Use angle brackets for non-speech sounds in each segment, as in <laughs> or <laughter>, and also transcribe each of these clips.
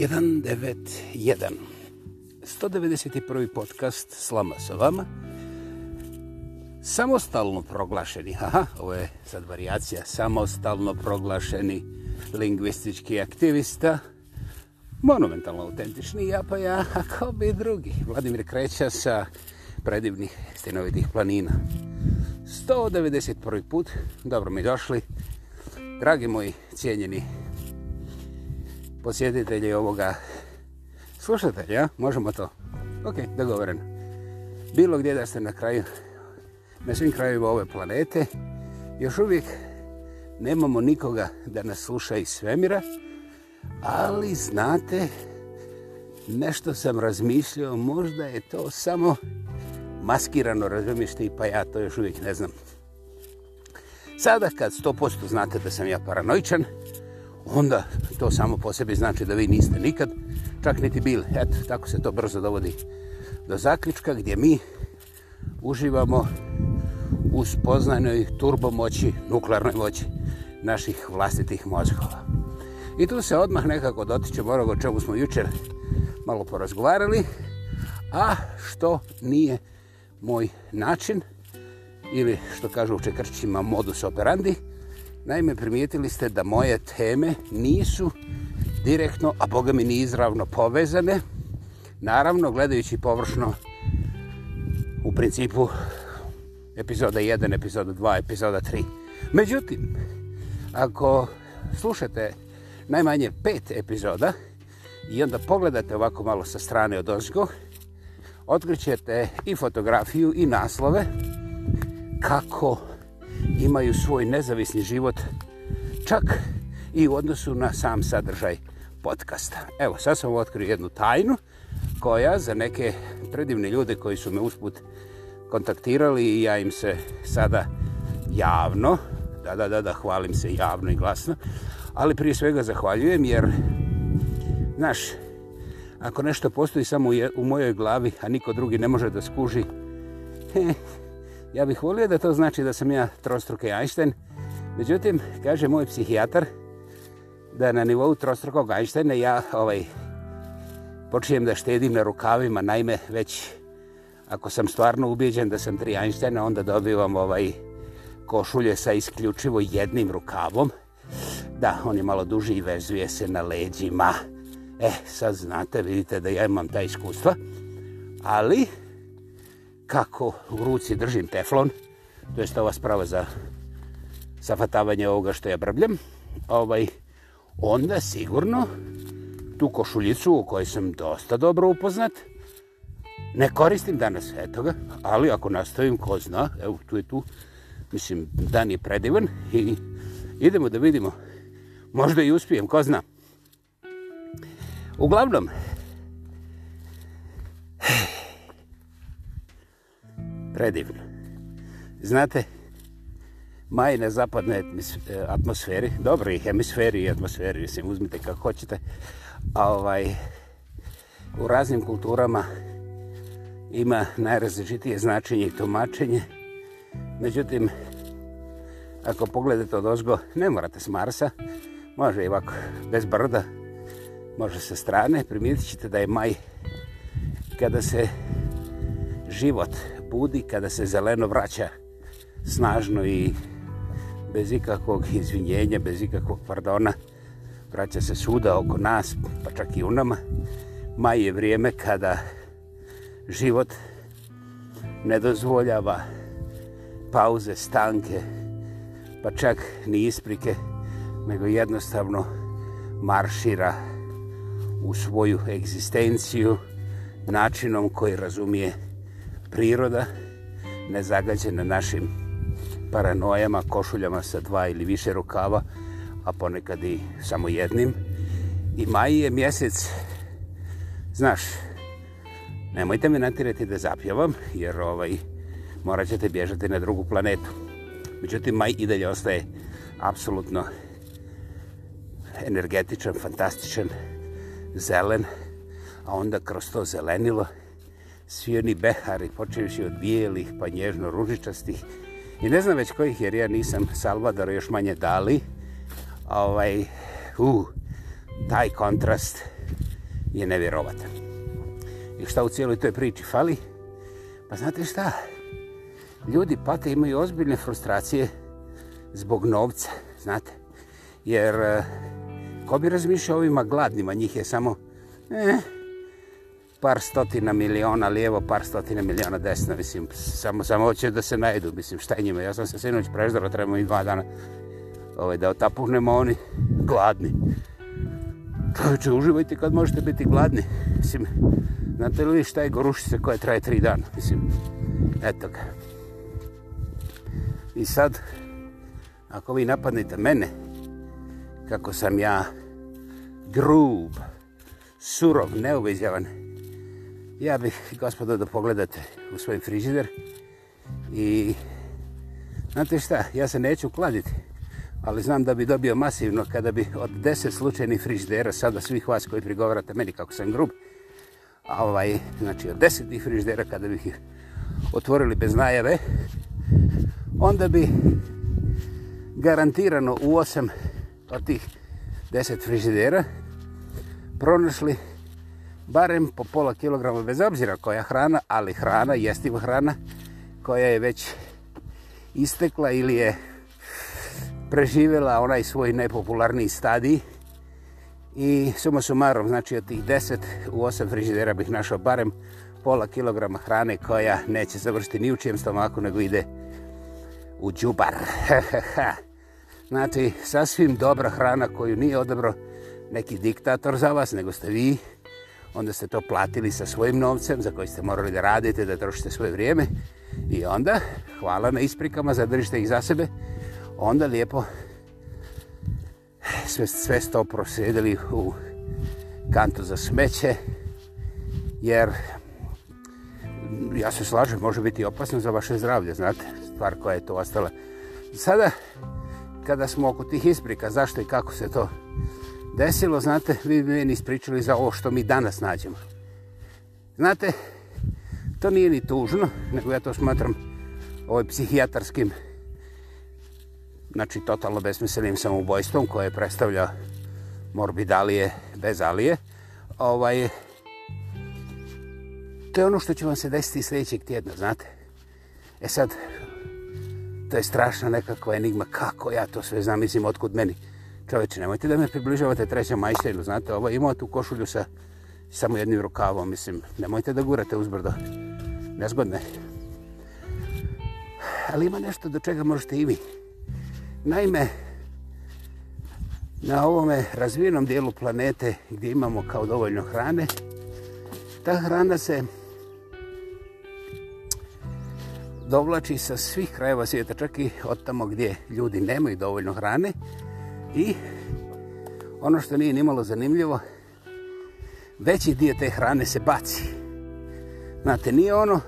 191. 191. podcast Slama sa vama. Samostalno proglašeni, aha, ovo je sad variacija, samostalno proglašeni lingvistički aktivista, monumentalno autentični ja pa ja, a ko bi drugi? Vladimir Kreća sa predivnih stenovitih planina. 191. put, dobro mi došli. Dragi moji cijenjeni posjetitelji ovoga slušatelja, možemo to. Ok, dogovoreno. Bilo gdje da ste na kraju, na svim krajima ove planete, još uvijek nemamo nikoga da nas sluša iz svemira, ali znate, nešto sam razmišljao, možda je to samo maskirano razmišljati, pa ja to još uvijek ne znam. Sada kad 100% znate da sam ja paranojčan, onda to samo po sebi znači da vi niste nikad čak niti bili. Eto, tako se to brzo dovodi do zaključka gdje mi uživamo u spoznajnoj turbomoći, nuklearnoj moći naših vlastitih mozgova. I tu se odmah nekako dotiče morog o čemu smo jučer malo porazgovarali, a što nije moj način ili što kažu u čekrčima modus operandi, Naime, primijetili ste da moje teme nisu direktno, a Boga mi ni izravno povezane. Naravno, gledajući površno, u principu, epizoda 1, epizoda 2, epizoda 3. Međutim, ako slušate najmanje pet epizoda i onda pogledate ovako malo sa strane od ozgo, otkrićete i fotografiju i naslove kako imaju svoj nezavisni život čak i u odnosu na sam sadržaj podcasta. Evo, sad sam otkrio jednu tajnu koja za neke predivne ljude koji su me usput kontaktirali i ja im se sada javno, da, da, da, da, hvalim se javno i glasno, ali prije svega zahvaljujem jer, znaš, ako nešto postoji samo u mojoj glavi, a niko drugi ne može da skuži, Ja bih volio da to znači da sam ja trostruki Einstein. Međutim, kaže moj psihijatar da na nivou trostrukog Einsteina ja ovaj, počinjem da štedim na rukavima. Naime, već ako sam stvarno ubijeđen da sam tri Einsteina, onda dobivam ovaj košulje sa isključivo jednim rukavom. Da, on je malo duži i vezuje se na leđima. E, sad znate, vidite da ja imam ta iskustva. Ali, kako u ruci držim teflon, to je ova sprava za safatavanje ovoga što ja brbljam, ovaj, onda sigurno tu košuljicu u kojoj sam dosta dobro upoznat, ne koristim danas etoga, ali ako nastavim, ko zna, evo tu je tu, mislim, dan je predivan i idemo da vidimo, možda i uspijem, ko zna. Uglavnom, predivno. Znate, maj na zapadne e, atmosferi, dobro i hemisferi i atmosferi, mislim, uzmite kako hoćete, a ovaj, u raznim kulturama ima najrazličitije značenje i tumačenje. Međutim, ako pogledate od ozgo, ne morate s Marsa, može i ovako bez brda, može sa strane, primijetit ćete da je maj kada se život budi kada se zeleno vraća snažno i bez ikakvog izvinjenja, bez ikakvog pardona, vraća se suda oko nas, pa čak i u nama. Maj je vrijeme kada život ne dozvoljava pauze, stanke, pa čak ni isprike, nego jednostavno maršira u svoju egzistenciju načinom koji razumije život priroda nezagađena našim paranojama, košuljama sa dva ili više rukava, a ponekad i samo jednim. I maj je mjesec, znaš, nemojte me natirati da zapjevam, jer ovaj, morat ćete bježati na drugu planetu. Međutim, maj i dalje ostaje apsolutno energetičan, fantastičan, zelen, a onda kroz to zelenilo, svi oni behari, počeviši od bijelih pa nježno ružičastih. I ne znam već kojih jer ja nisam Salvador još manje dali. Ovaj, u, uh, taj kontrast je nevjerovatan. I šta u cijeloj toj priči fali? Pa znate šta? Ljudi pate imaju ozbiljne frustracije zbog novca, znate? Jer eh, ko bi razmišljao ovima gladnima, njih je samo... Eh, par stotina miliona lijevo, par stotina miliona desno, mislim, samo, samo hoće da se najdu, mislim, šta je njima, ja sam se sinoć preždara, trebamo i dva dana ovaj, da otapuhnemo, oni gladni. Čovječe, uživajte kad možete biti gladni, mislim, znate li vi šta je gorušica koja traje tri dana, mislim, eto ga. I sad, ako vi napadnete mene, kako sam ja grub, surov, neuvezjavan, Ja bih, gospodo, da pogledate u svoj frižider i znate šta, ja se neću kladiti, ali znam da bi dobio masivno kada bi od deset slučajnih frižidera, sada svih vas koji prigovarate meni kako sam grub, a ovaj, znači od deset frižidera kada bih ih otvorili bez najave, onda bi garantirano u osam od tih deset frižidera pronašli barem po pola kilograma, bez obzira koja hrana, ali hrana, jestiva hrana, koja je već istekla ili je preživjela onaj svoj nepopularni stadij. I suma sumarom, znači od tih 10 u 8 frižidera bih našao barem pola kilograma hrane koja neće završiti ni u čijem stomaku, nego ide u džubar. <laughs> znači, sasvim dobra hrana koju nije odabro neki diktator za vas, nego ste vi onda ste to platili sa svojim novcem za koji ste morali da radite, da trošite svoje vrijeme i onda, hvala na isprikama, zadržite ih za sebe, onda lijepo sve, sve sto prosjedili u kantu za smeće, jer ja se slažem, može biti opasno za vaše zdravlje, znate, stvar koja je to ostala. Sada, kada smo oko tih isprika, zašto i kako se to desilo, znate, vi bi meni ispričali za ovo što mi danas nađemo. Znate, to nije ni tužno, nego ja to smatram ovaj psihijatarskim, znači totalno besmislenim samoubojstvom koje predstavlja morbidalije, bezalije. Ovaj, to je ono što će vam se desiti sljedećeg tjedna, znate. E sad, to je strašna nekakva enigma, kako ja to sve znam, mislim, otkud meni čovječe, nemojte da me približavate trećem majšteru, znate, ovo imao tu košulju sa samo jednim rukavom, mislim, nemojte da gurate uzbrdo, nezgodne. Ali ima nešto do čega možete i vi. Naime, na ovome razvijenom dijelu planete gdje imamo kao dovoljno hrane, ta hrana se dovlači sa svih krajeva svijeta, čak i od tamo gdje ljudi nemaju dovoljno hrane, I ono što nije nimalo zanimljivo, veći dio te hrane se baci. Znate, nije ono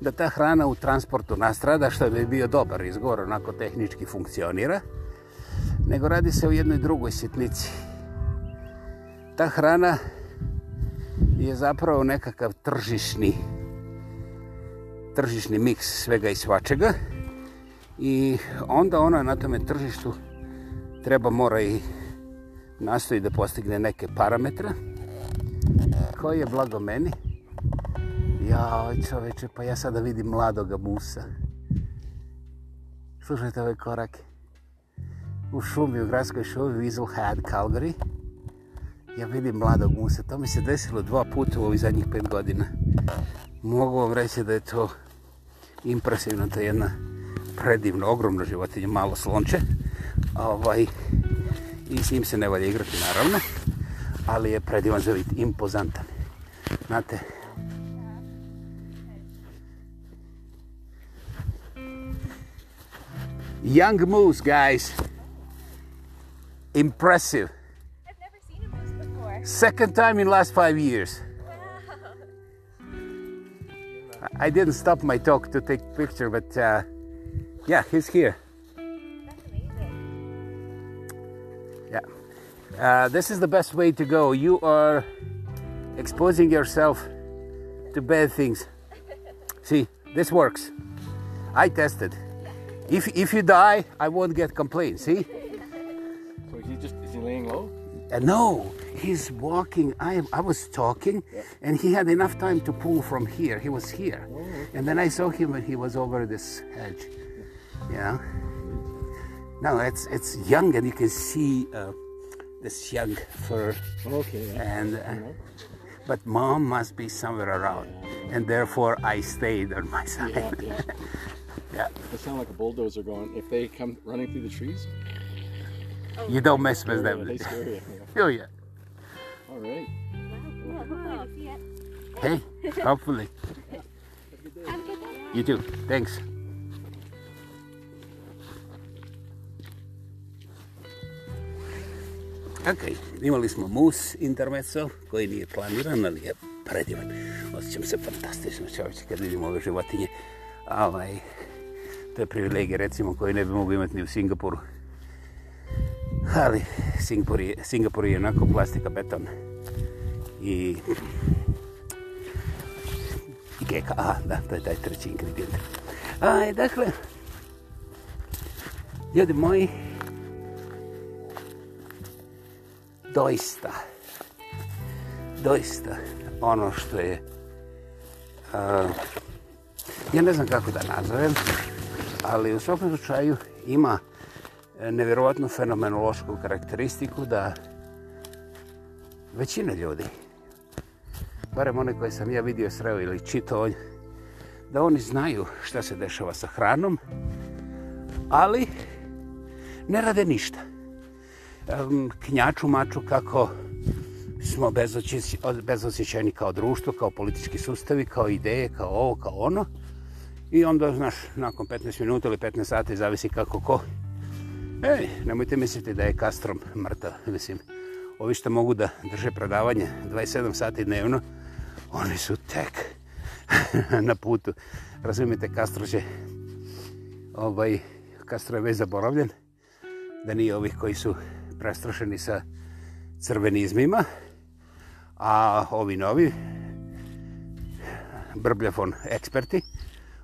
da ta hrana u transportu nastrada, što bi bio dobar izgovor, onako tehnički funkcionira, nego radi se o jednoj drugoj sitnici. Ta hrana je zapravo nekakav tržišni tržišni miks svega i svačega i onda ona na tome tržištu treba mora i nastoji da postigne neke parametre koji je blago meni jaoj čoveče pa ja sada vidim mladoga musa slušajte ove korake u šumi, u gradskoj šumi Weaselhead, Calgary ja vidim mladog musa to mi se desilo dva puta u ovih zadnjih pet godina mogu vam reći da je to impresivno to je jedna predivna, ogromna životinja malo slonče ovaj, i s njim se ne valje igrati, naravno, ali je predivan za vid, impozantan. Znate, Young moose, guys. Impressive. I've never seen a moose before. Second time in last five years. Wow. I didn't stop my talk to take picture, but uh, yeah, he's here. Uh, this is the best way to go. You are exposing yourself to bad things. See, this works. I tested. If if you die, I won't get complaints. See. So he just is he laying low? Uh, no, he's walking. I I was talking, yeah. and he had enough time to pull from here. He was here, oh, okay. and then I saw him when he was over this hedge. Yeah. yeah. No, it's it's young, and you can see. Uh, this young fur. Okay. And uh, but mom must be somewhere around, and therefore I stayed on my side. Yeah. <laughs> yeah. They sound like a bulldozer going. If they come running through the trees, oh. you don't mess with them. They scare you. oh yeah. All right. Hey, hopefully. <laughs> You too. Thanks. Okay. imali smo mus intermeco koji nije planiran, ali je predivan. Osjećam se fantastično čovječe kad vidim ove životinje. Ovaj, to je privilegija recimo koje ne bi mogu imati ni u Singapuru. Ali Singapur je, Singapur je onako plastika beton. I... I keka, a da, to je taj treći ingredient. Aj, dakle, ljudi moji, doista, doista ono što je, uh, ja ne znam kako da nazovem, ali u svakom slučaju ima e, nevjerovatnu fenomenološku karakteristiku da većina ljudi, barem one koje sam ja vidio sreo ili čito, da oni znaju šta se dešava sa hranom, ali ne rade ništa knjaču maču kako smo bezosjećajni kao društvo, kao politički sustavi, kao ideje, kao ovo, kao ono. I onda, znaš, nakon 15 minuta ili 15 sati, zavisi kako ko. Ej, nemojte misliti da je Kastrom mrtav, mislim. Ovi što mogu da drže predavanje 27 sati dnevno, oni su tek <laughs> na putu. Razumijete, Kastro će, ovaj, Kastro je već zaboravljen, da nije ovih koji su prestrašeni sa crvenizmima, a ovi novi brbljafon eksperti,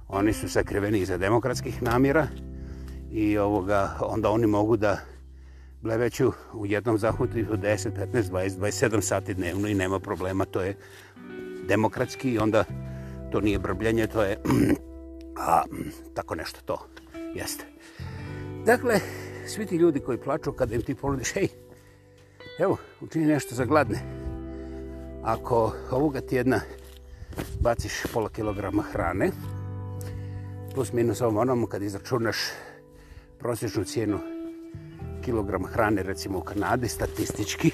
oni su sakriveni iza demokratskih namjera i ovoga, onda oni mogu da bleveću u jednom zahvatu 10, 15, 20, 27 sati dnevno i nema problema, to je demokratski i onda to nije brbljanje, to je <clears throat> a, tako nešto to jeste. Dakle, svi ti ljudi koji plaču kada im ti ponudiš, hej, evo, učini nešto za gladne. Ako ovoga tjedna baciš pola kilograma hrane, plus minus ovom onom, kad izračunaš prosječnu cijenu kilograma hrane, recimo u Kanadi, statistički,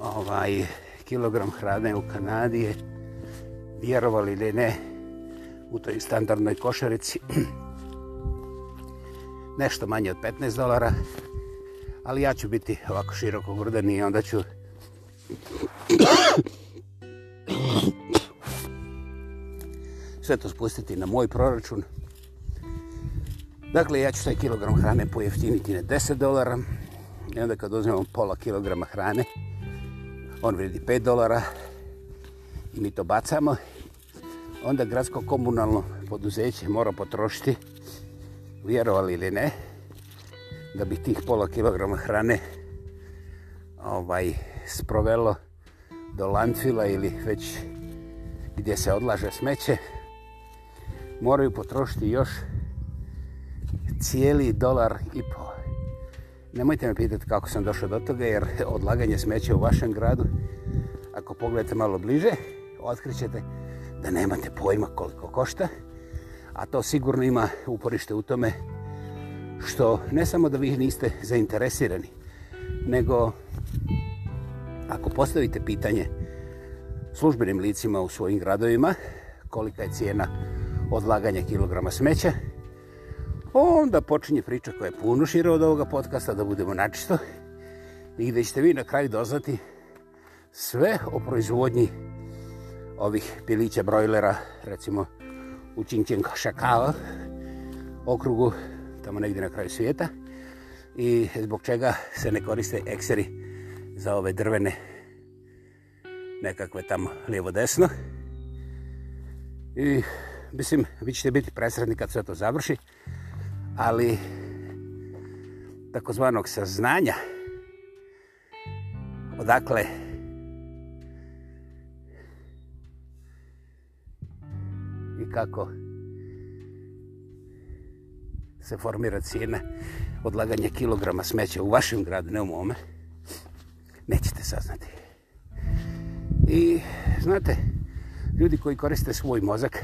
ovaj kilogram hrane u Kanadi je, vjerovali li ne, u toj standardnoj košarici, <clears throat> nešto manje od 15 dolara. Ali ja ću biti ovako široko grudan i onda ću... sve to spustiti na moj proračun. Dakle, ja ću taj kilogram hrane pojeftiniti na 10 dolara. I onda kad uzmemo pola kilograma hrane, on vredi 5 dolara i mi to bacamo. Onda gradsko komunalno poduzeće mora potrošiti vjerovali ili ne, da bi tih pola kilograma hrane ovaj, sprovelo do landfila ili već gdje se odlaže smeće, moraju potrošiti još cijeli dolar i pol. Nemojte me pitati kako sam došao do toga, jer odlaganje smeće u vašem gradu, ako pogledate malo bliže, otkrićete da nemate pojma koliko košta, a to sigurno ima uporište u tome što ne samo da vi niste zainteresirani, nego ako postavite pitanje službenim licima u svojim gradovima kolika je cijena odlaganja kilograma smeća, onda počinje priča koja je puno šira od ovoga podcasta, da budemo načisto, i gde ćete vi na kraju doznati sve o proizvodnji ovih pilića brojlera, recimo, u Činčinka Šakala, okrugu tamo negdje na kraju svijeta i zbog čega se ne koriste ekseri za ove drvene nekakve tamo lijevo-desno. I mislim, vi ćete biti presredni kad sve to završi, ali takozvanog saznanja odakle je i kako se formira cijena odlaganja kilograma smeća u vašem gradu, ne u mome, nećete saznati. I, znate, ljudi koji koriste svoj mozak,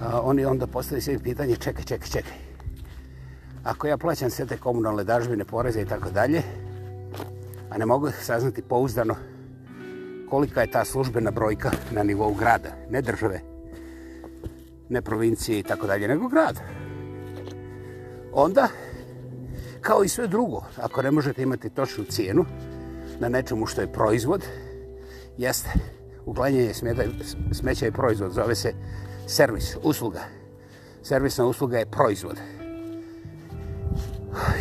a, oni onda postavi sve pitanje, čekaj, čekaj, čekaj. Ako ja plaćam sve te komunalne dažbine, poreze i tako dalje, a ne mogu saznati pouzdano kolika je ta službena brojka na nivou grada, ne države, ne provincije i tako dalje, nego grad. Onda, kao i sve drugo, ako ne možete imati točnu cijenu na nečemu što je proizvod, jeste, uglanjanje smeća je proizvod, zove se servis, usluga. Servisna usluga je proizvod.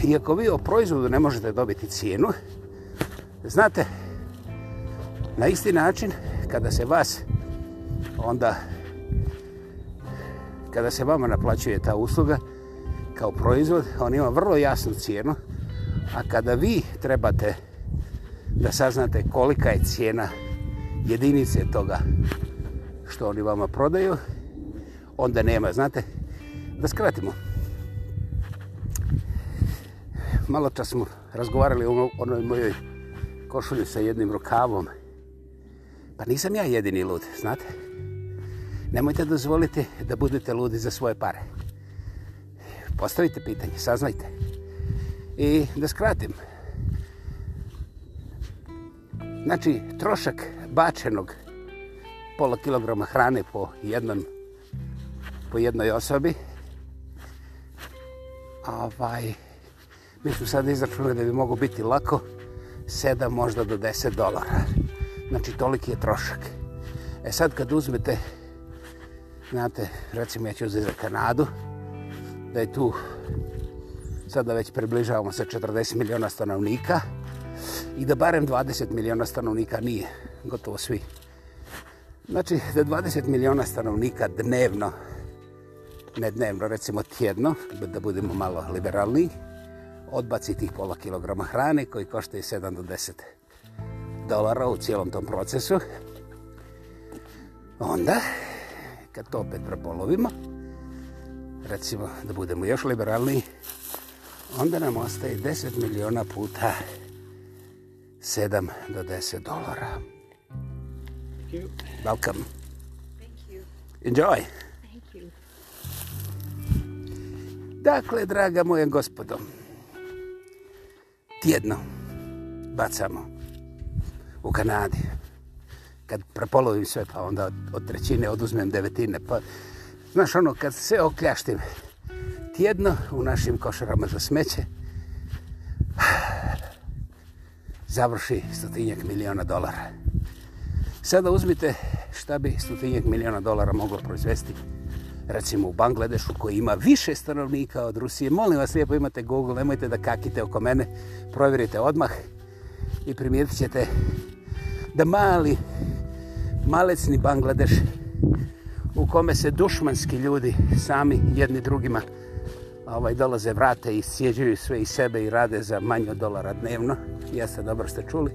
Iako vi o proizvodu ne možete dobiti cijenu, znate, na isti način, kada se vas onda kada se vama naplaćuje ta usluga kao proizvod, on ima vrlo jasnu cijenu, a kada vi trebate da saznate kolika je cijena jedinice toga što oni vama prodaju, onda nema, znate, da skratimo. Malo čas smo razgovarali o onoj mojoj košulji sa jednim rukavom. Pa nisam ja jedini lud, znate? nemojte dozvoliti da budete ludi za svoje pare. Postavite pitanje, saznajte. I da skratim. Znači, trošak bačenog pola kilograma hrane po, jednom, po jednoj osobi, ovaj, mi smo sad izračunali da bi mogu biti lako, 7 možda do 10 dolara. Znači, toliki je trošak. E sad kad uzmete znate, recimo ja ću uzeti za Kanadu, da je tu sada već približavamo se 40 miliona stanovnika i da barem 20 miliona stanovnika nije, gotovo svi. Znači, da 20 miliona stanovnika dnevno, ne dnevno, recimo tjedno, da budemo malo liberalni, odbaci tih pola kilograma hrane koji košta je 7 do 10 dolara u cijelom tom procesu, onda kad to opet prepolovimo, recimo da budemo još liberalni, onda nam ostaje 10 miliona puta 7 do 10 dolara. Thank you. Welcome. Thank you. Enjoy. Thank you. Dakle, draga moja gospodo, tjedno bacamo u Kanadi kad prepolovim sve, pa onda od trećine oduzmem devetine, pa znaš ono, kad sve okljaštim tjedno u našim košarama za smeće, završi stotinjak miliona dolara. Sada uzmite šta bi stotinjak miliona dolara moglo proizvesti recimo u Bangladešu koji ima više stanovnika od Rusije. Molim vas, lijepo imate Google, nemojte da kakite oko mene, provjerite odmah i primijetit ćete da mali malecni Bangladeš u kome se dušmanski ljudi sami jedni drugima ovaj, dolaze vrate i sjeđuju sve i sebe i rade za manje od dolara dnevno. Jeste, dobro ste čuli.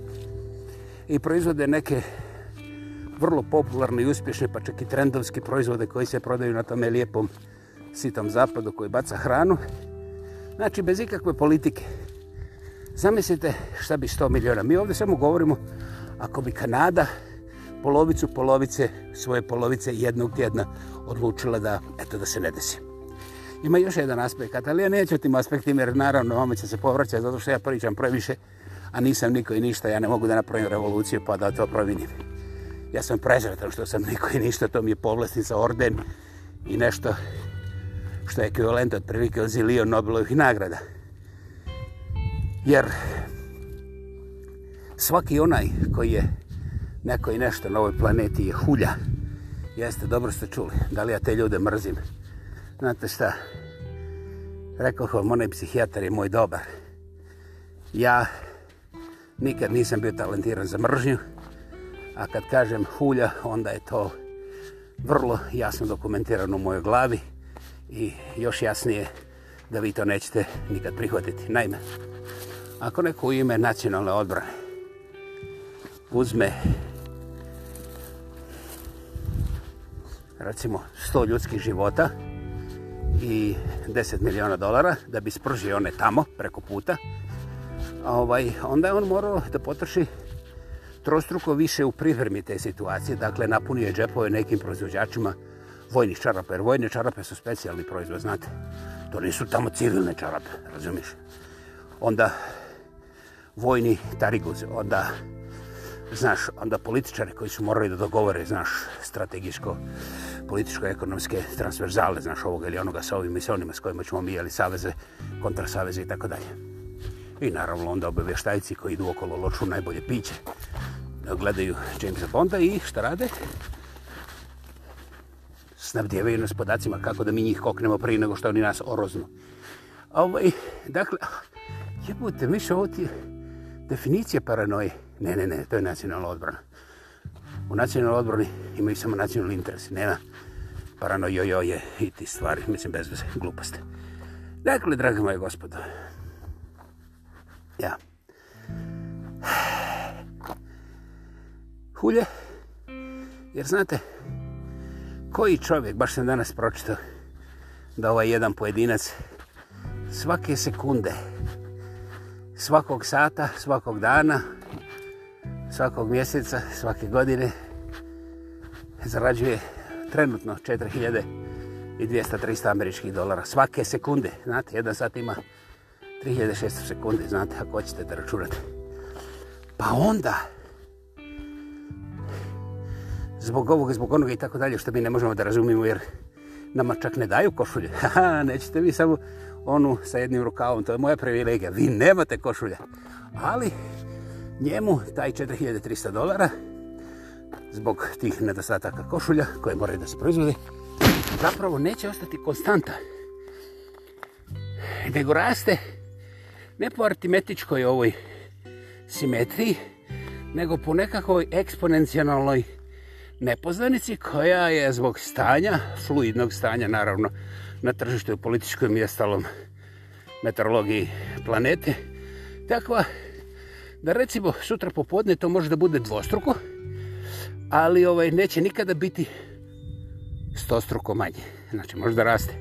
I proizvode neke vrlo popularne i uspješne, pa čak i trendovski proizvode koji se prodaju na tome lijepom sitom zapadu koji baca hranu. Znači, bez ikakve politike. Zamislite šta bi 100 miliona. Mi ovdje samo govorimo ako bi Kanada polovicu polovice svoje polovice jednog tjedna odlučila da eto da se ne desi. Ima još jedan aspekt, ali ja neću tim aspektima jer naravno vama će se povraćati zato što ja pričam previše, a nisam niko i ništa, ja ne mogu da napravim revoluciju pa da to promijenim. Ja sam prezretan što sam niko i ništa, to mi je povlastnica orden i nešto što je ekvivalent od prilike od zilio Nobelovih nagrada. Jer svaki onaj koji je neko i nešto na ovoj planeti je hulja. Jeste, dobro ste čuli. Da li ja te ljude mrzim? Znate šta? Rekao vam, onaj psihijatar je moj dobar. Ja nikad nisam bio talentiran za mržnju, a kad kažem hulja, onda je to vrlo jasno dokumentirano u mojoj glavi i još jasnije da vi to nećete nikad prihvatiti. Naime, ako neko ime nacionalne odbrane uzme recimo 100 ljudskih života i 10 miliona dolara da bi spržio one tamo preko puta ovaj, onda je on morao da potrši trostruko više u privrmi te situacije dakle napunio je džepove nekim proizvođačima vojnih čarapa jer vojne čarape su specijalni proizvod znate to nisu tamo civilne čarape razumiš onda vojni tarigus onda znaš, onda političari koji su morali da dogovore, znaš, strategijsko, političko, ekonomske, transverzale, znaš, ovoga ili onoga sa ovim i sa onima s kojima ćemo mi, ali saveze, kontrasaveze i tako dalje. I naravno onda obavještajci koji idu okolo loču najbolje piće, gledaju Jamesa Bonda i šta rade? Snabdjevaju nas podacima kako da mi njih koknemo prije nego što oni nas oroznu. Ovaj, dakle, jebute, miš, ovo ti je definicija paranoje. Ne, ne, ne, to je nacionalna odbrana. U nacionalnoj odbrani imaju samo nacionalni interes, nema paranojojoje i ti stvari, mislim, bez veze, gluposti. Dakle, draga moja gospoda, ja, hulje, jer znate, koji čovjek, baš sam danas pročitao da ovaj jedan pojedinac svake sekunde, svakog sata, svakog dana, svakog mjeseca, svake godine zarađuje trenutno 4200-300 američkih dolara svake sekunde. Znate, jedan sat ima 3600 sekunde, znate, ako hoćete da računate. Pa onda, zbog ovoga, zbog onoga i tako dalje, što mi ne možemo da razumimo, jer nama čak ne daju košulje. <laughs> Nećete vi samo onu sa jednim rukavom, to je moja privilegija. Vi nemate košulja. Ali, njemu taj 4300 dolara zbog tih nedostataka košulja koje moraju da se proizvode zapravo neće ostati konstanta nego raste ne po aritmetičkoj ovoj simetriji nego po nekakvoj eksponencijalnoj nepoznanici koja je zbog stanja fluidnog stanja naravno na tržištu u političkom i ostalom meteorologiji planete takva da recimo sutra popodne to može da bude dvostruko, ali ovaj neće nikada biti stostruko manje. Znači može da raste.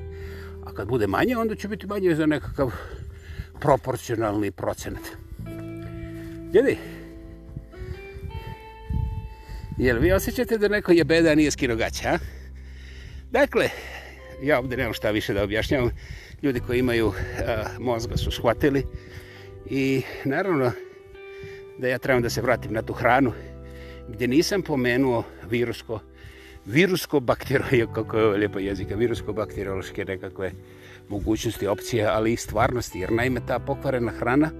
A kad bude manje, onda će biti manje za nekakav proporcionalni procenat. Ljudi, jel vi osjećate da neko je beda, a nije skinogaća, a? Dakle, ja ovdje nemam šta više da objašnjam. Ljudi koji imaju a, mozga su shvatili. I naravno, da ja trebam da se vratim na tu hranu gdje nisam pomenuo virusko virusko bakterije <laughs> kako je lijepo jezika virusko bakteriološke nekakve mogućnosti opcije ali i stvarnosti jer naime ta pokvarena hrana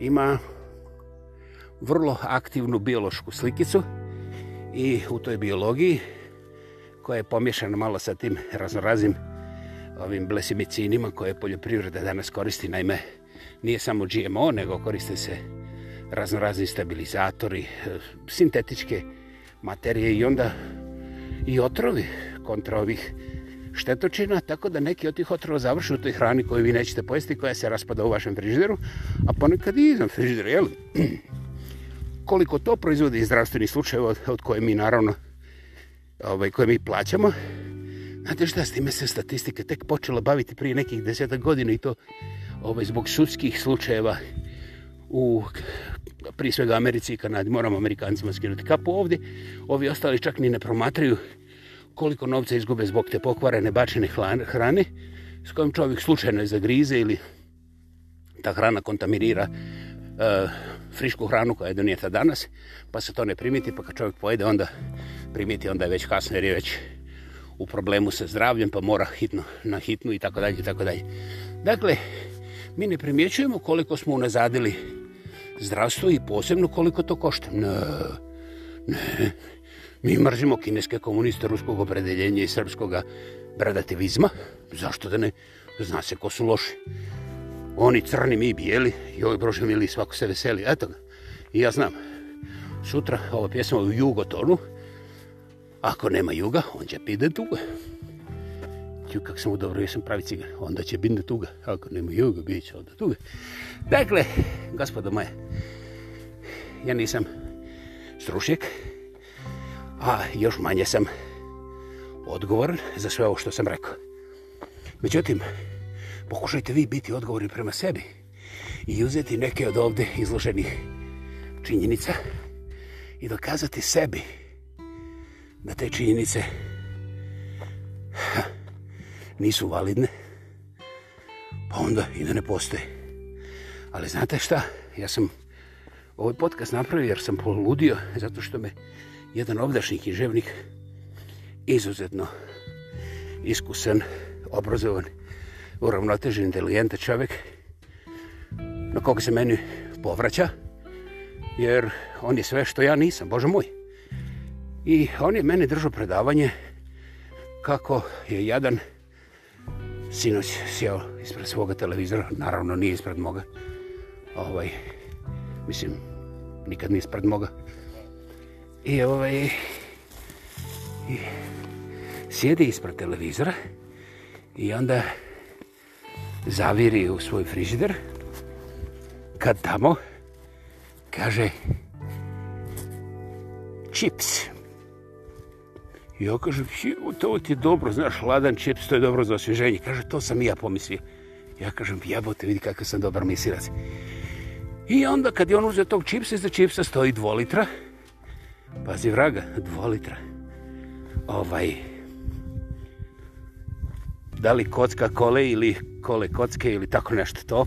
ima vrlo aktivnu biološku slikicu i u toj biologiji koja je pomješana malo sa tim raznoraznim ovim blesimicinima koje poljoprivreda danas koristi naime nije samo GMO nego koriste se raznorazni stabilizatori, eh, sintetičke materije i onda i otrovi kontra ovih štetočina, tako da neki od tih otrova završu u toj hrani koju vi nećete pojesti, koja se raspada u vašem frižderu, a ponekad i iznad frižderu, jel? <clears throat> Koliko to proizvodi zdravstveni slučaj od, od koje mi naravno ovaj, koje mi plaćamo, znate šta, s time se statistika tek počela baviti prije nekih desetak godina i to ovaj, zbog sudskih slučajeva u prije svega Americi i Kanadi, moramo Amerikancima skinuti kapu ovdje, ovi ostali čak ni ne promatraju koliko novca izgube zbog te pokvarene bačene hrane s kojom čovjek slučajno je zagrize ili ta hrana kontaminira e, frišku hranu koja je donijeta danas, pa se to ne primiti, pa kad čovjek pojede onda primiti, onda je već kasno jer je već u problemu sa zdravljem, pa mora hitno na hitnu i tako dalje i tako dalje. Dakle, mi ne primjećujemo koliko smo unazadili uh, zdravstvo i posebno koliko to košta. Ne, ne, mi mrzimo kineske komuniste ruskog opredeljenja i srpskog bradativizma. Zašto da ne? Zna se ko su loši. Oni crni, mi bijeli, joj brože mili, svako se veseli. Eto ga, ja znam, sutra ova pjesma u jugotonu, ako nema juga, on će pide duge. Thank Ju, kak sam dobro, jesam pravi cigar. Onda će biti tuga. Ako nema juga, bit će onda tuga. Dakle, gospodo moje, ja nisam strušnjak, a još manje sam odgovoran za sve ovo što sam rekao. Međutim, pokušajte vi biti odgovorni prema sebi i uzeti neke od ovde izloženih činjenica i dokazati sebi da te činjenice ha, nisu validne, pa onda i da ne postoje. Ali znate šta, ja sam ovaj podcast napravio jer sam poludio, zato što me jedan ovdašnji književnik, izuzetno iskusan, obrazovan, uravnotežen, inteligenta čovjek, na koga se meni povraća, jer on je sve što ja nisam, Bože moj. I on je meni držao predavanje kako je jadan sinoć sjeo ispred svoga televizora, naravno nije ispred moga, ovaj, mislim, nikad nije ispred moga. I ovaj, i sjede ispred televizora i onda zaviri u svoj frižider, kad tamo, kaže, čips. Čips. I ja kažem, to ti je dobro, znaš, hladan čips, to je dobro za osvježenje. Kaže, to sam i ja pomislio. Ja kažem, jebote, vidi kakav sam dobar misirac. I onda kad je on uzeo tog čipsa, iza čipsa stoji dvo litra. Pazi vraga, dvo litra. Ovaj, da li kocka kole ili kole kocke ili tako nešto to.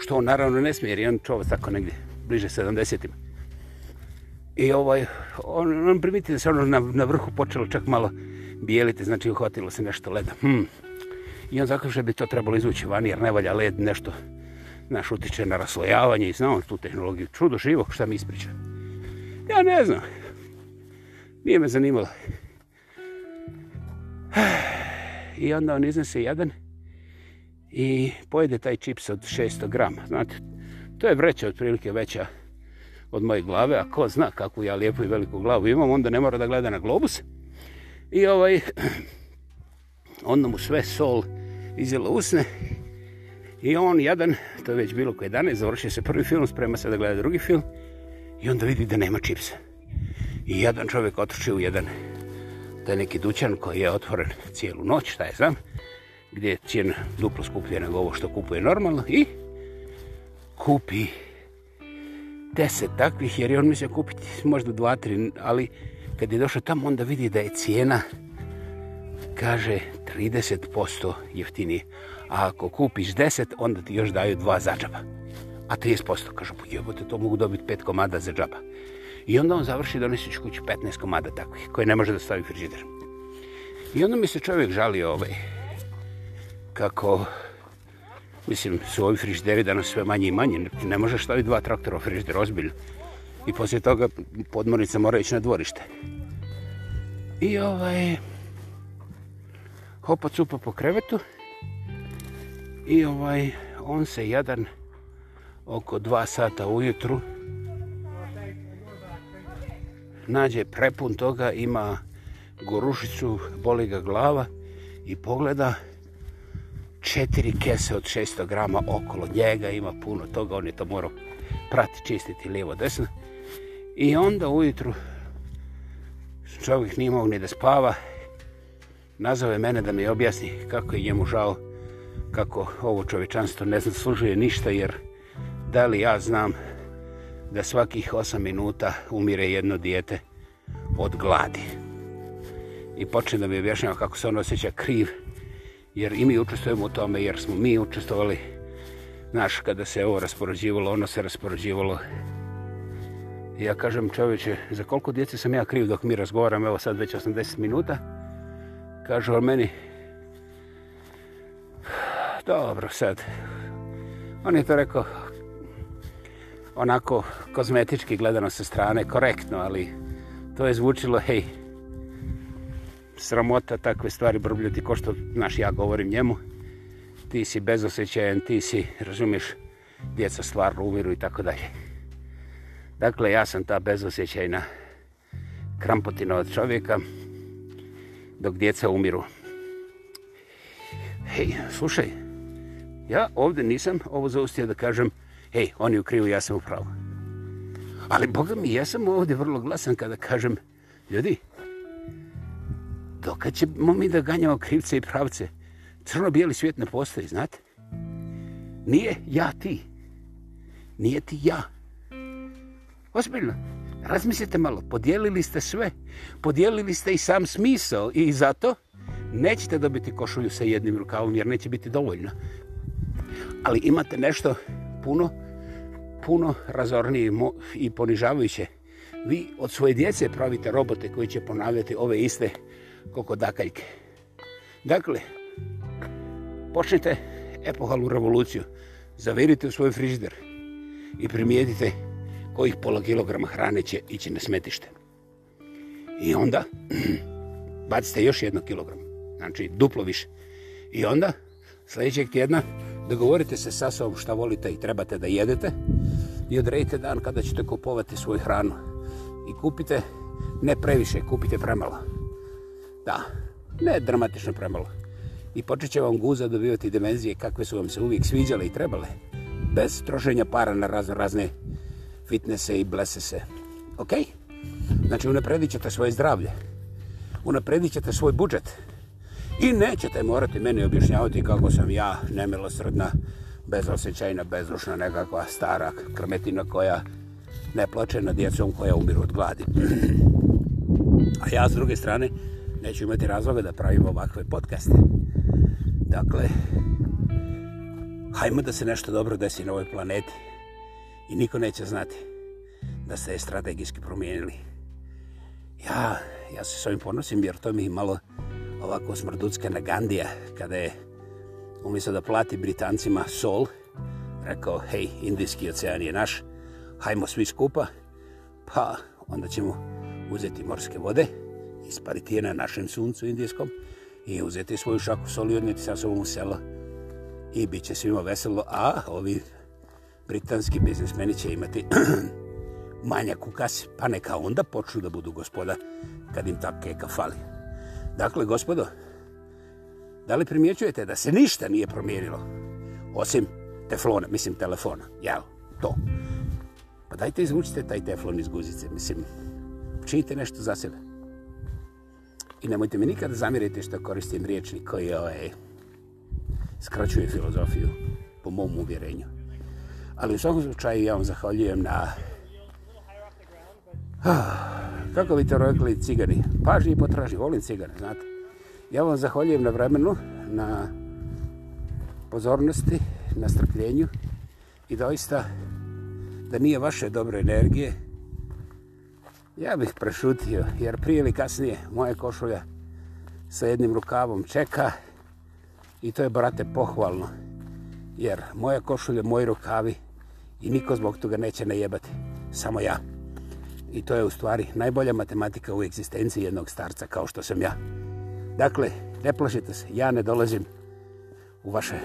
Što on naravno ne smije, jer je on čovac tako negdje, bliže 70-ima. I ovaj, on, on primiti da se ono na, na vrhu počelo čak malo bijelite, znači uhvatilo se nešto leda. Hmm. I on zakaže bi to trebalo izvući van, jer ne valja led nešto, naš utiče na raslojavanje i znao tu tehnologiju. Čudo živo, šta mi ispriča? Ja ne znam. Nije me zanimalo. <sighs> I onda on iznese jedan i pojede taj čips od 600 grama. Znate, to je vreća otprilike veća od moje glave, a ko zna kakvu ja lijepu i veliku glavu imam, onda ne mora da gleda na globus. I ovaj, <clears throat> onda mu sve sol izjela usne i on jedan, to je već bilo ko 11, završio se prvi film, sprema se da gleda drugi film i onda vidi da nema čipsa. I jedan čovjek otrčio u jedan taj neki dućan koji je otvoren cijelu noć, šta je znam, gdje je cijen duplo skuplje nego ovo što kupuje normalno i kupi deset takvih, jer je on mislio kupiti možda dva, tri, ali kad je došao tamo, onda vidi da je cijena, kaže, 30% jeftinije. A ako kupiš 10, onda ti još daju dva za džaba. A 30% kaže, pa jebote, to mogu dobiti pet komada za džaba. I onda on završi donesići kući 15 komada takvih, koje ne može da stavi frižider. I onda mi se čovjek žali ovaj, kako Mislim, su ovi frižderi danas sve manje i manje. Ne možeš staviti dva traktora u frižder, ozbiljno. I poslije toga podmornica mora ići na dvorište. I ovaj... Hopa cupa po krevetu. I ovaj... On se jadan oko dva sata ujutru. Nađe prepun toga, ima gorušicu, boli ga glava i pogleda četiri kese od 600 grama okolo njega, ima puno toga, on je to morao prati, čistiti lijevo, desno. I onda ujutru čovjek nije mogu ni da spava, nazove mene da mi objasni kako je njemu žao, kako ovo čovečanstvo ne znam, služuje ništa, jer da li ja znam da svakih 8 minuta umire jedno dijete od gladi. I počne da mi objašnjava kako se on osjeća kriv, jer i mi učestvujemo u tome, jer smo mi učestvovali. Znaš, kada se ovo raspoređivalo, ono se raspoređivalo. Ja kažem čovječe, za koliko djece sam ja kriv dok mi razgovaram, evo sad već 80 minuta, kažu on meni, dobro sad, on je to rekao, onako kozmetički gledano sa strane, korektno, ali to je zvučilo, hej, sramota takve stvari brbljati ko što, znaš, ja govorim njemu. Ti si bezosećajan, ti si, razumiješ, djeca stvarno umiru i tako dalje. Dakle, ja sam ta bezosećajna krampotina od čovjeka dok djeca umiru. Hej, slušaj, ja ovdje nisam ovo zaustio da kažem hej, oni u krivu, ja sam u pravu. Ali, Boga mi, ja sam ovdje vrlo glasan kada kažem ljudi, dok ćemo mi da ganjamo krivce i pravce? Crno-bijeli svijet ne postoji, znate? Nije ja ti. Nije ti ja. Ozbiljno, razmislite malo. Podijelili ste sve. Podijelili ste i sam smisao. I zato nećete dobiti košulju sa jednim rukavom, jer neće biti dovoljno. Ali imate nešto puno, puno razornije i ponižavajuće. Vi od svoje djece pravite robote koji će ponavljati ove iste robote koliko dakaljke. Dakle, počnite epohalnu revoluciju. Zavirite u svoj frižider i primijedite kojih pola kilograma hrane će ići na smetište. I onda <clears throat> bacite još jedno kilogram, znači duplo više. I onda sljedećeg tjedna dogovorite se sa sobom šta volite i trebate da jedete i odredite dan kada ćete kupovati svoju hranu. I kupite ne previše, kupite premalo da, ne dramatično premalo. I počet će vam guza dobivati dimenzije kakve su vam se uvijek sviđale i trebale. Bez trošenja para na razno razne fitnesse i blesese. Ok? Znači unapredit ćete svoje zdravlje. Unapredit ćete svoj budžet. I nećete morati meni objašnjavati kako sam ja nemilosrdna, bezosjećajna, bezrušna, nekakva stara krmetina koja ne plače na djecom koja umiru od gladi. <clears throat> A ja s druge strane, neću imati razloga da pravim ovakve podcaste. Dakle, hajmo da se nešto dobro desi na ovoj planeti i niko neće znati da ste je strategijski promijenili. Ja, ja se s ovim ponosim jer to mi je malo ovako smrducka na Gandija kada je umjesto da plati Britancima sol, rekao, hej, Indijski ocean je naš, hajmo svi skupa, pa onda ćemo uzeti morske vode, ispariti je na našem suncu indijskom i uzeti svoju šaku soli i odneti sa sobom u selo. I bit će svima veselo, a ovi britanski biznesmeni će imati <clears throat> manja kukas, pa neka onda počnu da budu gospoda kad im ta keka fali. Dakle, gospodo, da li primjećujete da se ništa nije promijenilo osim teflona, mislim telefona, jel, to. Pa dajte izvučite taj teflon iz guzice, mislim, učinite nešto za sebe. I nemojte mi nikada zamiriti što koristim riječnik koji ovaj, skraćuje filozofiju, po mom uvjerenju. Ali u svakom slučaju ja vam zahvaljujem na... <sighs> Kako bi to rekli cigani? Pažnji potraži, volim cigane, znate. Ja vam zahvaljujem na vremenu, na pozornosti, na strpljenju i doista da nije vaše dobre energije, Ja bih prešutio, jer prije ili kasnije moja košulja sa jednim rukavom čeka i to je, brate, pohvalno, jer moja košulja, moji rukavi i niko zbog toga neće najebati, samo ja. I to je u stvari najbolja matematika u egzistenciji jednog starca kao što sam ja. Dakle, ne plašite se, ja ne dolazim u vaše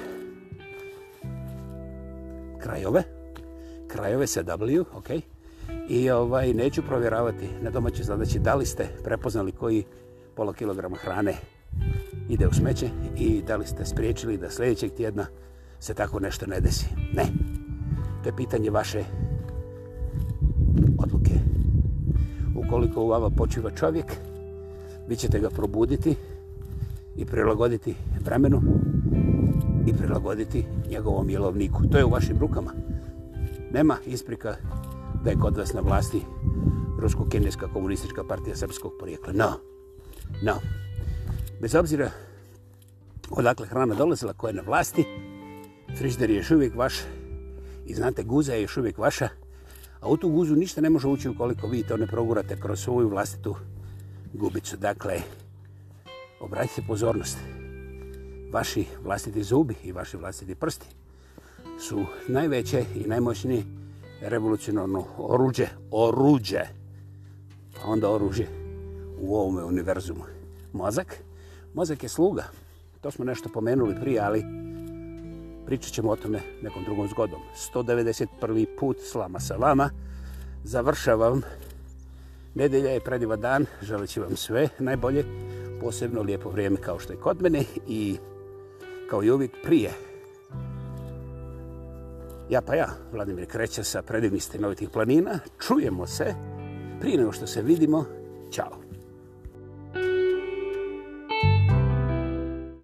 krajove, krajove sa W, okej? Okay? i ovaj neću provjeravati na domaće zadaće da li ste prepoznali koji pola kilograma hrane ide u smeće i da li ste spriječili da sljedećeg tjedna se tako nešto ne desi. Ne. To je pitanje vaše odluke. Ukoliko u vama počiva čovjek, vi ćete ga probuditi i prilagoditi vremenu i prilagoditi njegovom jelovniku. To je u vašim rukama. Nema isprika da je kod vas na vlasti Rusko-Kineska komunistička partija srpskog porijekla. No, no. Bez obzira odakle hrana dolazila koja je na vlasti, frižder je još uvijek vaš i znate, guza je još uvijek vaša, a u tu guzu ništa ne može ući ukoliko vi to ne progurate kroz svoju vlastitu gubicu. Dakle, obratite pozornost. Vaši vlastiti zubi i vaši vlastiti prsti su najveće i najmoćnije revolucionarno oruđe, oruđe, a onda oruđe u ovome univerzumu. Mozak, mozak je sluga, to smo nešto pomenuli prije, ali pričat ćemo o tome nekom drugom zgodom. 191. put, slama sa vama, završavam, nedelja je predivan dan, želeći vam sve najbolje, posebno lijepo vrijeme kao što je kod mene i kao i uvijek prije, Ja pa ja, Vladimir Kreća sa predivnih stenovitih planina. Čujemo se. Prije nego što se vidimo, Ćao.